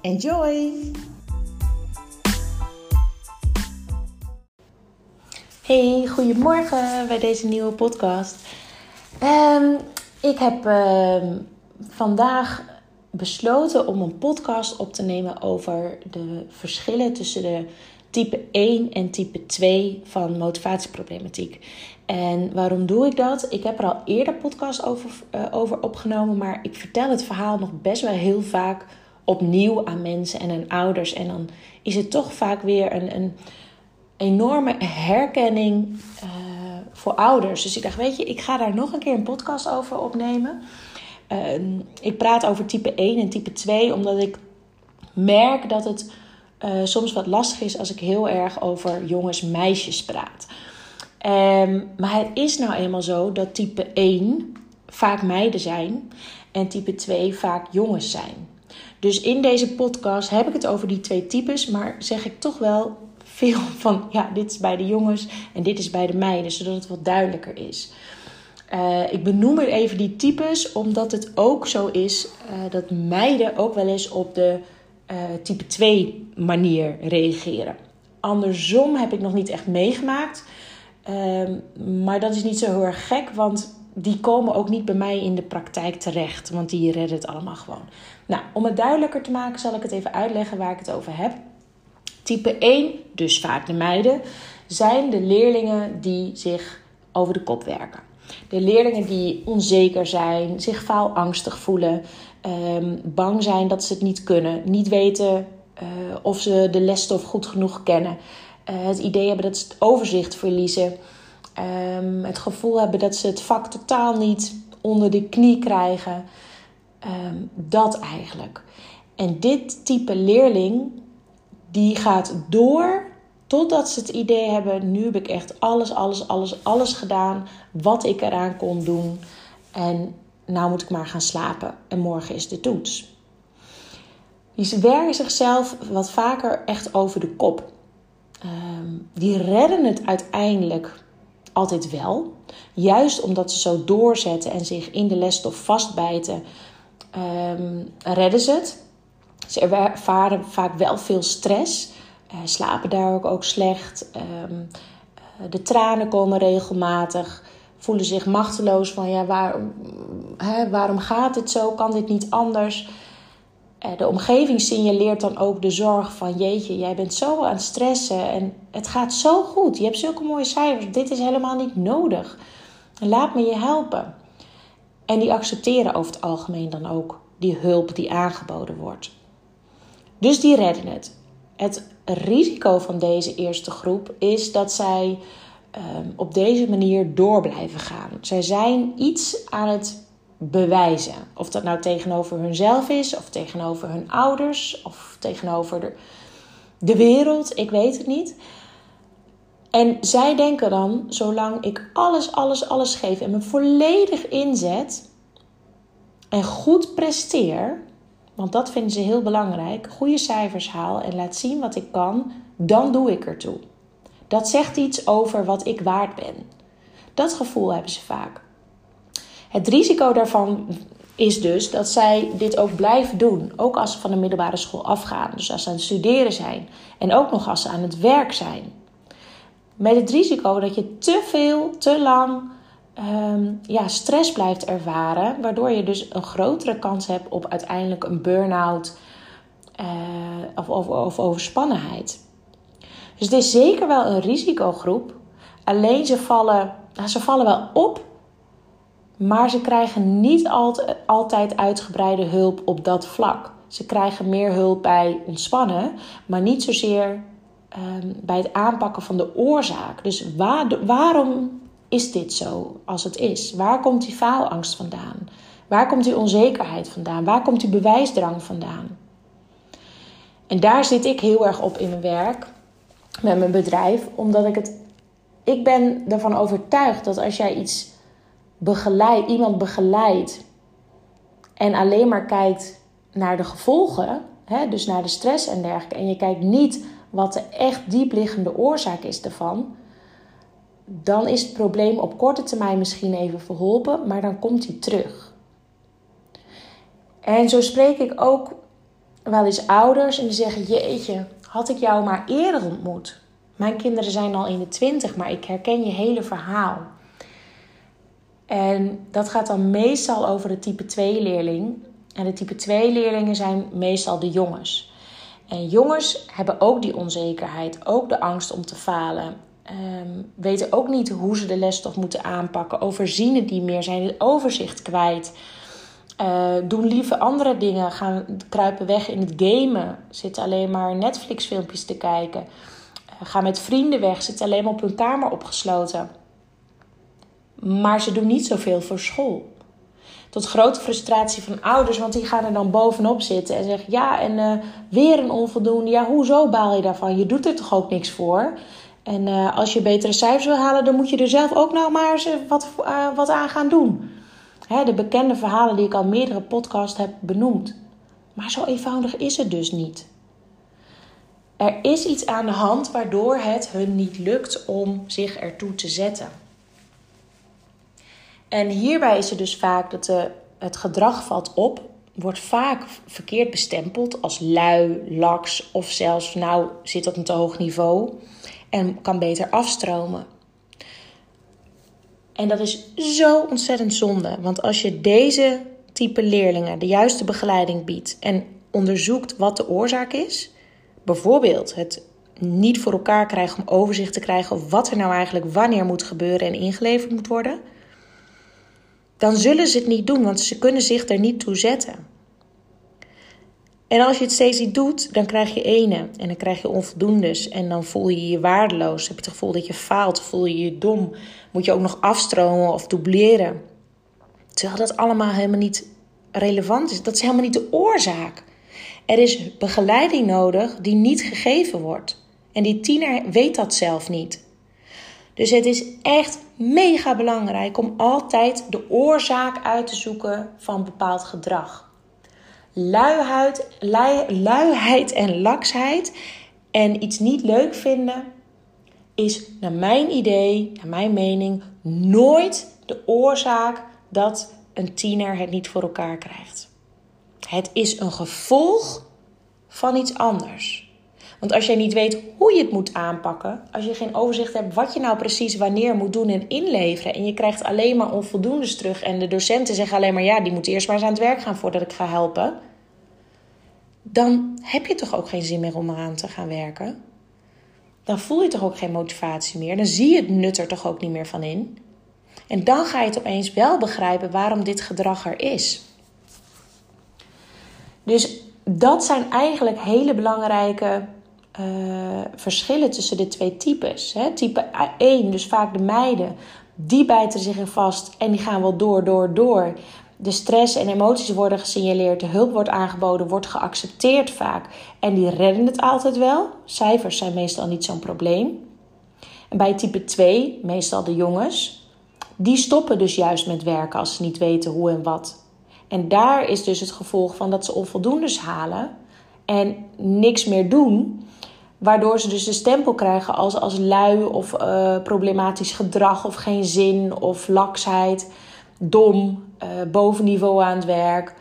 Enjoy! Hey, goedemorgen bij deze nieuwe podcast. Um, ik heb uh, vandaag besloten om een podcast op te nemen over de verschillen tussen de type 1 en type 2 van motivatieproblematiek. En waarom doe ik dat? Ik heb er al eerder podcast over, uh, over opgenomen, maar ik vertel het verhaal nog best wel heel vaak opnieuw aan mensen en aan ouders. En dan is het toch vaak weer een, een enorme herkenning uh, voor ouders. Dus ik dacht, weet je, ik ga daar nog een keer een podcast over opnemen. Uh, ik praat over type 1 en type 2, omdat ik merk dat het uh, soms wat lastig is als ik heel erg over jongens-meisjes praat. Um, maar het is nou eenmaal zo dat type 1 vaak meiden zijn en type 2 vaak jongens zijn. Dus in deze podcast heb ik het over die twee types, maar zeg ik toch wel veel van ja, dit is bij de jongens en dit is bij de meiden, zodat het wat duidelijker is. Uh, ik benoem er even die types, omdat het ook zo is uh, dat meiden ook wel eens op de uh, type 2 manier reageren. Andersom heb ik nog niet echt meegemaakt. Ehm, maar dat is niet zo heel erg gek, want die komen ook niet bij mij in de praktijk terecht, want die redden het allemaal gewoon. Nou, om het duidelijker te maken, zal ik het even uitleggen waar ik het over heb. Type 1, dus vaak de meiden, zijn de leerlingen die zich over de kop werken. De leerlingen die onzeker zijn, zich faalangstig voelen, um, bang zijn dat ze het niet kunnen, niet weten uh, of ze de lesstof goed genoeg kennen, uh, het idee hebben dat ze het overzicht verliezen, um, het gevoel hebben dat ze het vak totaal niet onder de knie krijgen. Um, dat eigenlijk. En dit type leerling die gaat door totdat ze het idee hebben: nu heb ik echt alles, alles, alles, alles gedaan wat ik eraan kon doen. En nou moet ik maar gaan slapen. En morgen is de toets. Die werken zichzelf wat vaker echt over de kop. Um, die redden het uiteindelijk altijd wel. Juist omdat ze zo doorzetten en zich in de lesstof vastbijten, um, redden ze het. Ze ervaren vaak wel veel stress, uh, slapen daar ook, ook slecht. Um, de tranen komen regelmatig, voelen zich machteloos van ja, waar, hè, waarom gaat dit zo? Kan dit niet anders? Uh, de omgeving signaleert dan ook de zorg van jeetje, jij bent zo aan het stressen en het gaat zo goed. Je hebt zulke mooie cijfers, dit is helemaal niet nodig. Laat me je helpen. En die accepteren over het algemeen dan ook die hulp die aangeboden wordt. Dus die redden het. Het risico van deze eerste groep is dat zij um, op deze manier door blijven gaan. Zij zijn iets aan het bewijzen. Of dat nou tegenover hunzelf is, of tegenover hun ouders, of tegenover de, wereld, ik weet het niet. En zij denken dan, zolang ik alles, alles, alles geef en me volledig inzet en goed presteer, want dat vinden ze heel belangrijk, goede cijfers haal en laat zien wat ik kan, dan doe ik ertoe. Dat zegt iets over wat ik waard ben. Dat gevoel hebben ze vaak. Het risico daarvan is dus dat zij dit ook blijven doen, ook als ze van de middelbare school afgaan. Dus als ze aan het studeren zijn en ook nog als ze aan het werk zijn. Met het risico dat je te veel, te lang um, ja, stress blijft ervaren, waardoor je dus een grotere kans hebt op uiteindelijk een burn-out uh, of, of, of overspannenheid. Dus het is zeker wel een risicogroep. Alleen ze vallen, ze vallen wel op, maar ze krijgen niet altijd uitgebreide hulp op dat vlak. Ze krijgen meer hulp bij ontspannen, maar niet zozeer ehm, bij het aanpakken van de oorzaak. Dus waar, waarom is dit zo als het is? Waar komt die faalangst vandaan? Waar komt die onzekerheid vandaan? Waar komt die bewijsdrang vandaan? En daar zit ik heel erg op in mijn werk met mijn bedrijf, omdat ik het. Ik ben ervan overtuigd dat als jij iets begeleidt, iemand begeleidt en alleen maar kijkt naar de gevolgen, hè, dus naar de stress en dergelijke, en je kijkt niet wat de echt diepliggende oorzaak is ervan, dan is het probleem op korte termijn misschien even verholpen, maar dan komt hij terug. En zo spreek ik ook wel eens ouders en die zeggen: Jeetje, had ik jou maar eerder ontmoet. Mijn kinderen zijn al in de twintig, maar ik herken je hele verhaal. En dat gaat dan meestal over de type 2 leerling. En de type 2 leerlingen zijn meestal de jongens. En jongens hebben ook die onzekerheid, ook de angst om te falen. Um, weten ook niet hoe ze de lesstof moeten aanpakken, overzien het niet meer, zijn het overzicht kwijt. Uh, doen liever andere dingen, gaan kruipen weg in het gamen, zitten alleen maar Netflix-filmpjes te kijken. Uh, gaan met vrienden weg, zitten alleen maar op hun kamer opgesloten. Maar ze doen niet zoveel voor school. Tot grote frustratie van ouders, want die gaan er dan bovenop zitten en zeggen: Ja, en uh, weer een onvoldoende. Ja, hoezo baal je daarvan? Je doet er toch ook niks voor? En uh, als je betere cijfers wil halen, dan moet je er zelf ook nou maar eens wat, uh, wat aan gaan doen. Hè, de bekende verhalen die ik al meerdere podcasts heb benoemd. Maar zo eenvoudig is het dus niet. Er is iets aan de hand waardoor het hun niet lukt om zich ertoe te zetten. En hierbij is het dus vaak dat de, het gedrag valt op, wordt vaak verkeerd bestempeld als lui, laks of zelfs nou zit op een te hoog niveau en kan beter afstromen. En dat is zo ontzettend zonde, want als je deze type leerlingen de juiste begeleiding biedt en onderzoekt wat de oorzaak is, bijvoorbeeld het niet voor elkaar krijgen om overzicht te krijgen wat er nou eigenlijk wanneer moet gebeuren en ingeleverd moet worden, dan zullen ze het niet doen, want ze kunnen zich er niet toe zetten. En als je het steeds niet doet, dan krijg je ene en dan krijg je onvoldoendes en dan voel je je waardeloos. Heb je het gevoel dat je faalt, voel je je dom, moet je ook nog afstromen of dubleren. Terwijl dat allemaal helemaal niet relevant is. Dat is helemaal niet de oorzaak. Er is begeleiding nodig die niet gegeven wordt. En die tiener weet dat zelf niet. Dus het is echt mega belangrijk om altijd de oorzaak uit te zoeken van bepaald gedrag luiheid, lui, luiheid en laksheid en iets niet leuk vinden is naar mijn idee, naar mijn mening, nooit de oorzaak dat een tiener het niet voor elkaar krijgt. Het is een gevolg van iets anders. Want als jij niet weet hoe je het moet aanpakken, als je geen overzicht hebt wat je nou precies wanneer moet doen en inleveren, en je krijgt alleen maar onvoldoendes terug en de docenten zeggen alleen maar ja, die moet eerst maar eens aan het werk gaan voordat ik ga helpen, dan heb je toch ook geen zin meer om eraan te gaan werken. Dan voel je toch ook geen motivatie meer. Dan zie je het nut er toch ook niet meer van in. En dan ga je het opeens wel begrijpen waarom dit gedrag er is. Dus dat zijn eigenlijk hele belangrijke uh, verschillen tussen de twee types. Hè? Type 1, dus vaak de meiden, die bijten zich er vast en die gaan wel door, door, door de stress en emoties worden gesignaleerd, de hulp wordt aangeboden, wordt geaccepteerd vaak. En die redden het altijd wel. Cijfers zijn meestal niet zo'n probleem. En bij type 2, meestal de jongens, die stoppen dus juist met werken als ze niet weten hoe en wat. En daar is dus het gevolg van dat ze onvoldoendes halen en niks meer doen. Waardoor ze dus de stempel krijgen als, als lui of uh, problematisch gedrag of geen zin of laksheid dom, uh, bovenniveau aan het werk.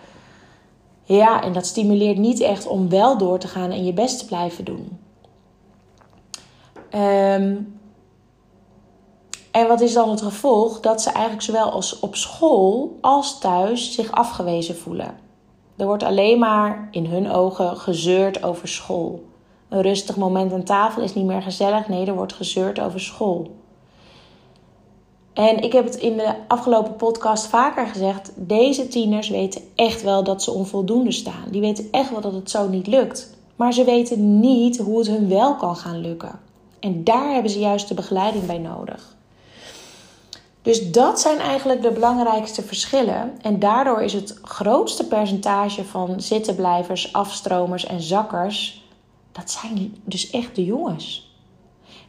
Ja, en dat stimuleert niet echt om wel door te gaan en je best te blijven doen. Um, en wat is dan het gevolg? Dat ze eigenlijk zowel als op school als thuis zich afgewezen voelen. Er wordt alleen maar in hun ogen gezeurd over school. Een rustig moment aan tafel is niet meer gezellig. Nee, er wordt gezeurd over school. En ik heb het in de afgelopen podcast vaker gezegd: deze tieners weten echt wel dat ze onvoldoende staan. Die weten echt wel dat het zo niet lukt. maar ze weten niet hoe het hun wel kan gaan lukken. En daar hebben ze juist de begeleiding bij nodig. Dus dat zijn eigenlijk de belangrijkste verschillen. En daardoor is het grootste percentage van zittenblijvers, afstromers en zakkers, dat zijn dus echt de jongens.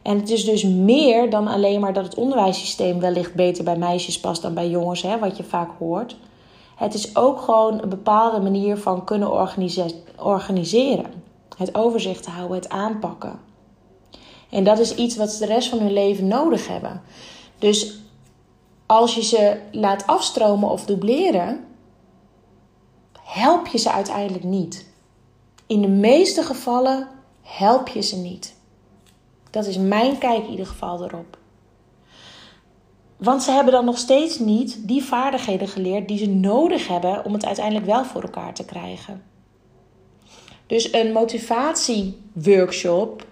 En het is dus meer dan alleen maar dat het onderwijssysteem wellicht beter bij meisjes past dan bij jongens, hè, wat je vaak hoort. Het is ook gewoon een bepaalde manier van kunnen organiseren. Het overzicht houden, het aanpakken. En dat is iets wat ze de rest van hun leven nodig hebben. Dus als je ze laat afstromen of dubleren, help je ze uiteindelijk niet. In de meeste gevallen help je ze niet. Dat is mijn kijk in ieder geval erop. Want ze hebben dan nog steeds niet die vaardigheden geleerd die ze nodig hebben om het uiteindelijk wel voor elkaar te krijgen. Dus een motivatieworkshop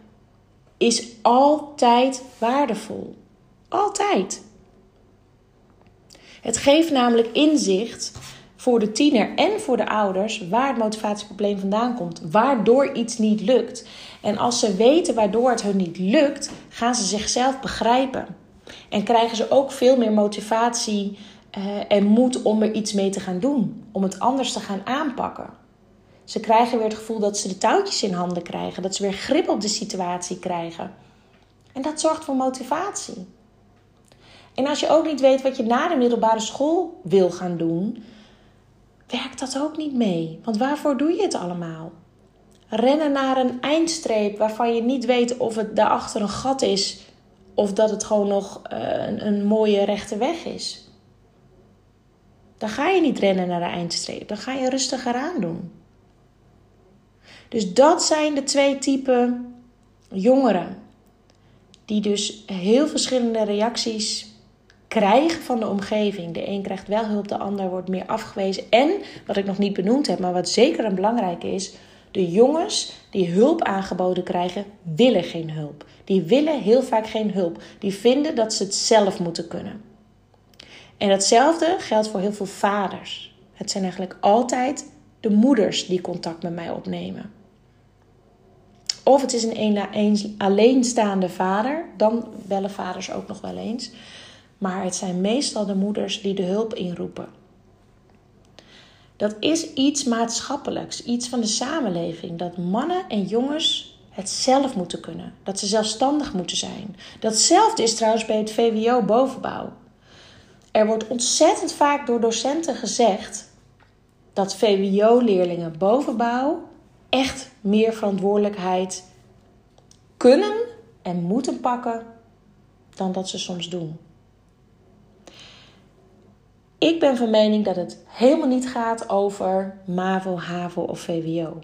is altijd waardevol. Altijd. Het geeft namelijk inzicht voor de tiener en voor de ouders waar het motivatieprobleem vandaan komt, waardoor iets niet lukt. En als ze weten waardoor het hun niet lukt, gaan ze zichzelf begrijpen. En krijgen ze ook veel meer motivatie uh, en moed om er iets mee te gaan doen, om het anders te gaan aanpakken. Ze krijgen weer het gevoel dat ze de touwtjes in handen krijgen, dat ze weer grip op de situatie krijgen. En dat zorgt voor motivatie. En als je ook niet weet wat je na de middelbare school wil gaan doen, werkt dat ook niet mee. Want waarvoor doe je het allemaal? Rennen naar een eindstreep waarvan je niet weet of het daarachter een gat is of dat het gewoon nog uh, een, een mooie rechte weg is. Dan ga je niet rennen naar de eindstreep, dan ga je rustiger aan doen. Dus dat zijn de twee typen jongeren. Die dus heel verschillende reacties krijgen van de omgeving. De een krijgt wel hulp, de ander wordt meer afgewezen. En, wat ik nog niet benoemd heb, maar wat zeker een belangrijke is... de jongens die hulp aangeboden krijgen, willen geen hulp. Die willen heel vaak geen hulp. Die vinden dat ze het zelf moeten kunnen. En datzelfde geldt voor heel veel vaders. Het zijn eigenlijk altijd de moeders die contact met mij opnemen. Of het is een alleenstaande vader, dan bellen vaders ook nog wel eens. Maar het zijn meestal de moeders die de hulp inroepen. Dat is iets maatschappelijks, iets van de samenleving. Dat mannen en jongens het zelf moeten kunnen. Dat ze zelfstandig moeten zijn. Datzelfde is trouwens bij het VWO bovenbouw. Er wordt ontzettend vaak door docenten gezegd dat VWO-leerlingen bovenbouw echt meer verantwoordelijkheid kunnen en moeten pakken dan dat ze soms doen. Ik ben van mening dat het helemaal niet gaat over MAVO, HAVO of VWO.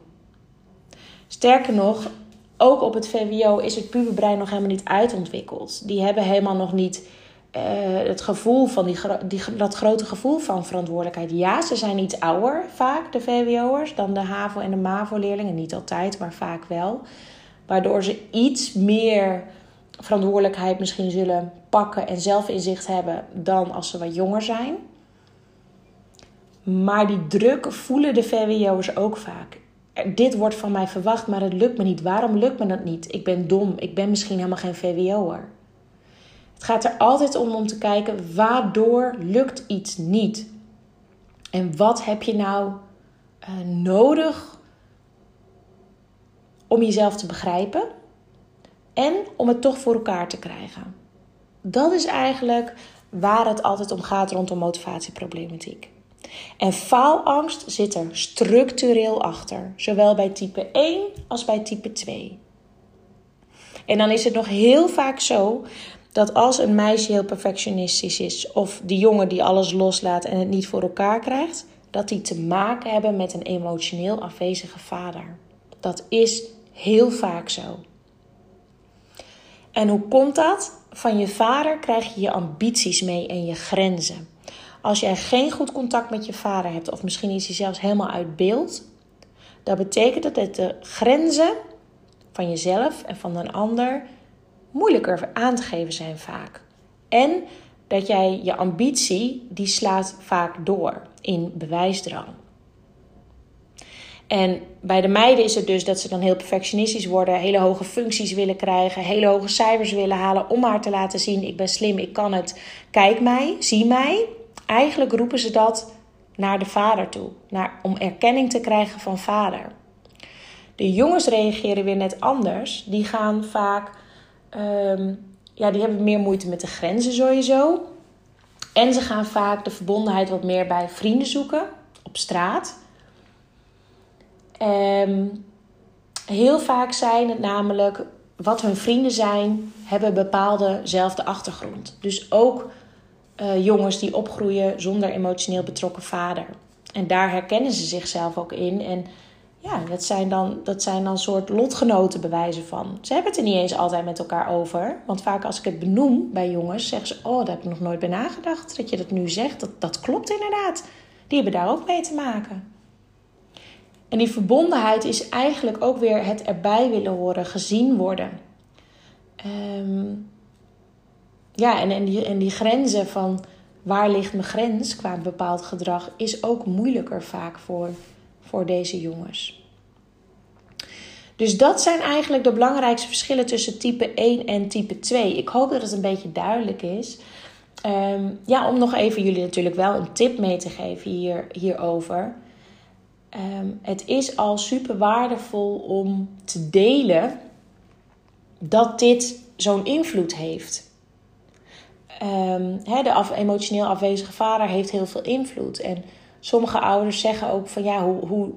Sterker nog, ook op het VWO is het puberbrein nog helemaal niet uitontwikkeld. Die hebben helemaal nog niet uh, het gevoel van die, die, dat grote gevoel van verantwoordelijkheid. Ja, ze zijn iets ouder vaak, de VWO'ers, dan de HAVO en de MAVO-leerlingen. Niet altijd, maar vaak wel. Waardoor ze iets meer verantwoordelijkheid misschien zullen pakken en zelfinzicht hebben dan als ze wat jonger zijn. Maar die druk voelen de VWO'ers ook vaak. Dit wordt van mij verwacht, maar het lukt me niet. Waarom lukt me dat niet? Ik ben dom. Ik ben misschien helemaal geen VWO'er. Het gaat er altijd om om te kijken waardoor lukt iets niet. En wat heb je nou uh, nodig om jezelf te begrijpen en om het toch voor elkaar te krijgen. Dat is eigenlijk waar het altijd om gaat rondom motivatieproblematiek. En faalangst zit er structureel achter, zowel bij type 1 als bij type 2. En dan is het nog heel vaak zo dat als een meisje heel perfectionistisch is, of die jongen die alles loslaat en het niet voor elkaar krijgt, dat die te maken hebben met een emotioneel afwezige vader. Dat is heel vaak zo. En hoe komt dat? Van je vader krijg je je ambities mee en je grenzen. Als jij geen goed contact met je vader hebt, of misschien is hij zelfs helemaal uit beeld, dan betekent dat dat de grenzen van jezelf en van een ander moeilijker aan te geven zijn vaak. En dat jij je ambitie, die slaat vaak door in bewijsdrang. En bij de meiden is het dus dat ze dan heel perfectionistisch worden, hele hoge functies willen krijgen, hele hoge cijfers willen halen om haar te laten zien: ik ben slim, ik kan het, kijk mij, zie mij. Eigenlijk roepen ze dat naar de vader toe, naar, om erkenning te krijgen van vader. De jongens reageren weer net anders. Die gaan vaak, um, ja, die hebben meer moeite met de grenzen sowieso. En ze gaan vaak de verbondenheid wat meer bij vrienden zoeken op straat. Um, heel vaak zijn het namelijk wat hun vrienden zijn, hebben bepaaldezelfde achtergrond. Dus ook uh, jongens die opgroeien zonder emotioneel betrokken vader. En daar herkennen ze zichzelf ook in. En ja, dat zijn dan, dat zijn dan soort lotgenoten bewijzen van. Ze hebben het er niet eens altijd met elkaar over. Want vaak als ik het benoem bij jongens, zeggen ze: Oh, daar heb ik nog nooit bij nagedacht. Dat je dat nu zegt, dat, dat klopt inderdaad. Die hebben daar ook mee te maken. En die verbondenheid is eigenlijk ook weer het erbij willen horen, gezien worden. Um, ja, en, en, die, en die grenzen van waar ligt mijn grens qua bepaald gedrag is ook moeilijker vaak voor, voor deze jongens. Dus dat zijn eigenlijk de belangrijkste verschillen tussen type 1 en type 2. Ik hoop dat het een beetje duidelijk is. Um, ja, om nog even jullie natuurlijk wel een tip mee te geven hier, hierover. Um, het is al super waardevol om te delen dat dit zo'n invloed heeft. Um, de emotioneel afwezige vader heeft heel veel invloed. En sommige ouders zeggen ook van ja, hoe, hoe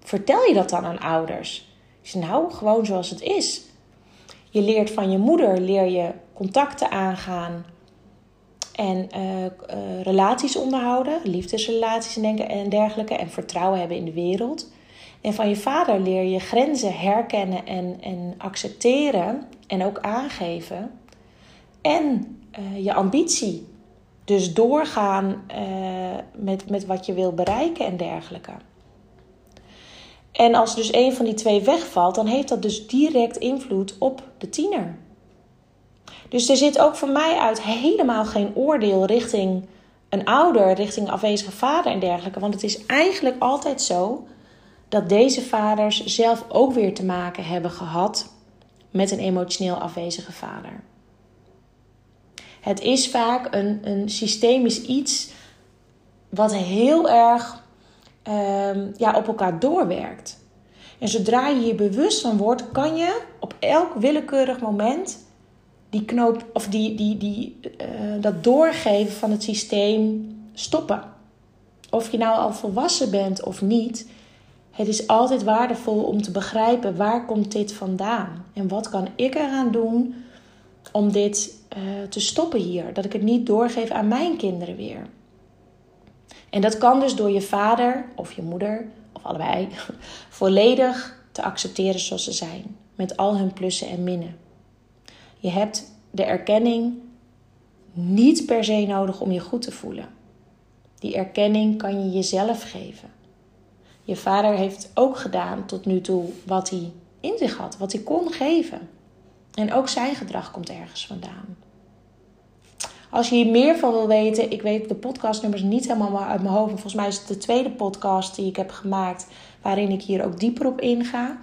vertel je dat dan aan ouders? Nou, gewoon zoals het is. Je leert van je moeder, leer je contacten aangaan en uh, uh, relaties onderhouden, liefdesrelaties en dergelijke, en vertrouwen hebben in de wereld. En van je vader leer je grenzen herkennen en, en accepteren en ook aangeven. En uh, je ambitie. Dus doorgaan uh, met, met wat je wil bereiken en dergelijke. En als dus een van die twee wegvalt, dan heeft dat dus direct invloed op de tiener. Dus er zit ook voor mij uit helemaal geen oordeel richting een ouder, richting afwezige vader en dergelijke. Want het is eigenlijk altijd zo dat deze vaders zelf ook weer te maken hebben gehad met een emotioneel afwezige vader. Het is vaak een, een systemisch iets wat heel erg um, ja, op elkaar doorwerkt. En zodra je je bewust van wordt, kan je op elk willekeurig moment die knoop of die, die, die, uh, dat doorgeven van het systeem stoppen. Of je nou al volwassen bent of niet, het is altijd waardevol om te begrijpen waar komt dit vandaan en wat kan ik eraan doen om dit uh, te stoppen hier. Dat ik het niet doorgeef aan mijn kinderen weer. En dat kan dus door je vader of je moeder, of allebei, volledig te accepteren zoals ze zijn. Met al hun plussen en minnen. Je hebt de erkenning niet per se nodig om je goed te voelen. Die erkenning kan je jezelf geven. Je vader heeft ook gedaan tot nu toe wat hij in zich had, wat hij kon geven. En ook zijn gedrag komt ergens vandaan. Als je hier meer van wil weten, ik weet de podcastnummers niet helemaal uit mijn hoofd. Volgens mij is het de tweede podcast die ik heb gemaakt, waarin ik hier ook dieper op inga.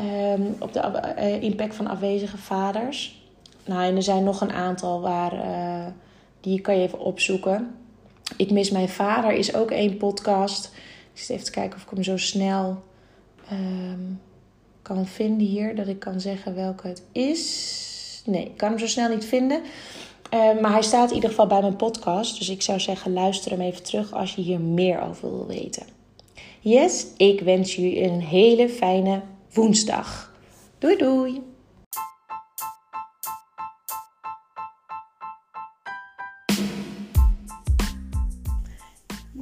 Um, op de uh, impact van afwezige vaders. Nou, en er zijn nog een aantal waar, uh, die kan je even opzoeken. Ik mis mijn vader is ook één podcast. Ik zit even te kijken of ik hem zo snel um, kan vinden hier. Dat ik kan zeggen welke het is. Nee, ik kan hem zo snel niet vinden. Uh, maar hij staat in ieder geval bij mijn podcast. Dus ik zou zeggen, luister hem even terug als je hier meer over wil weten. Yes, ik wens jullie een hele fijne woensdag. Doei doei!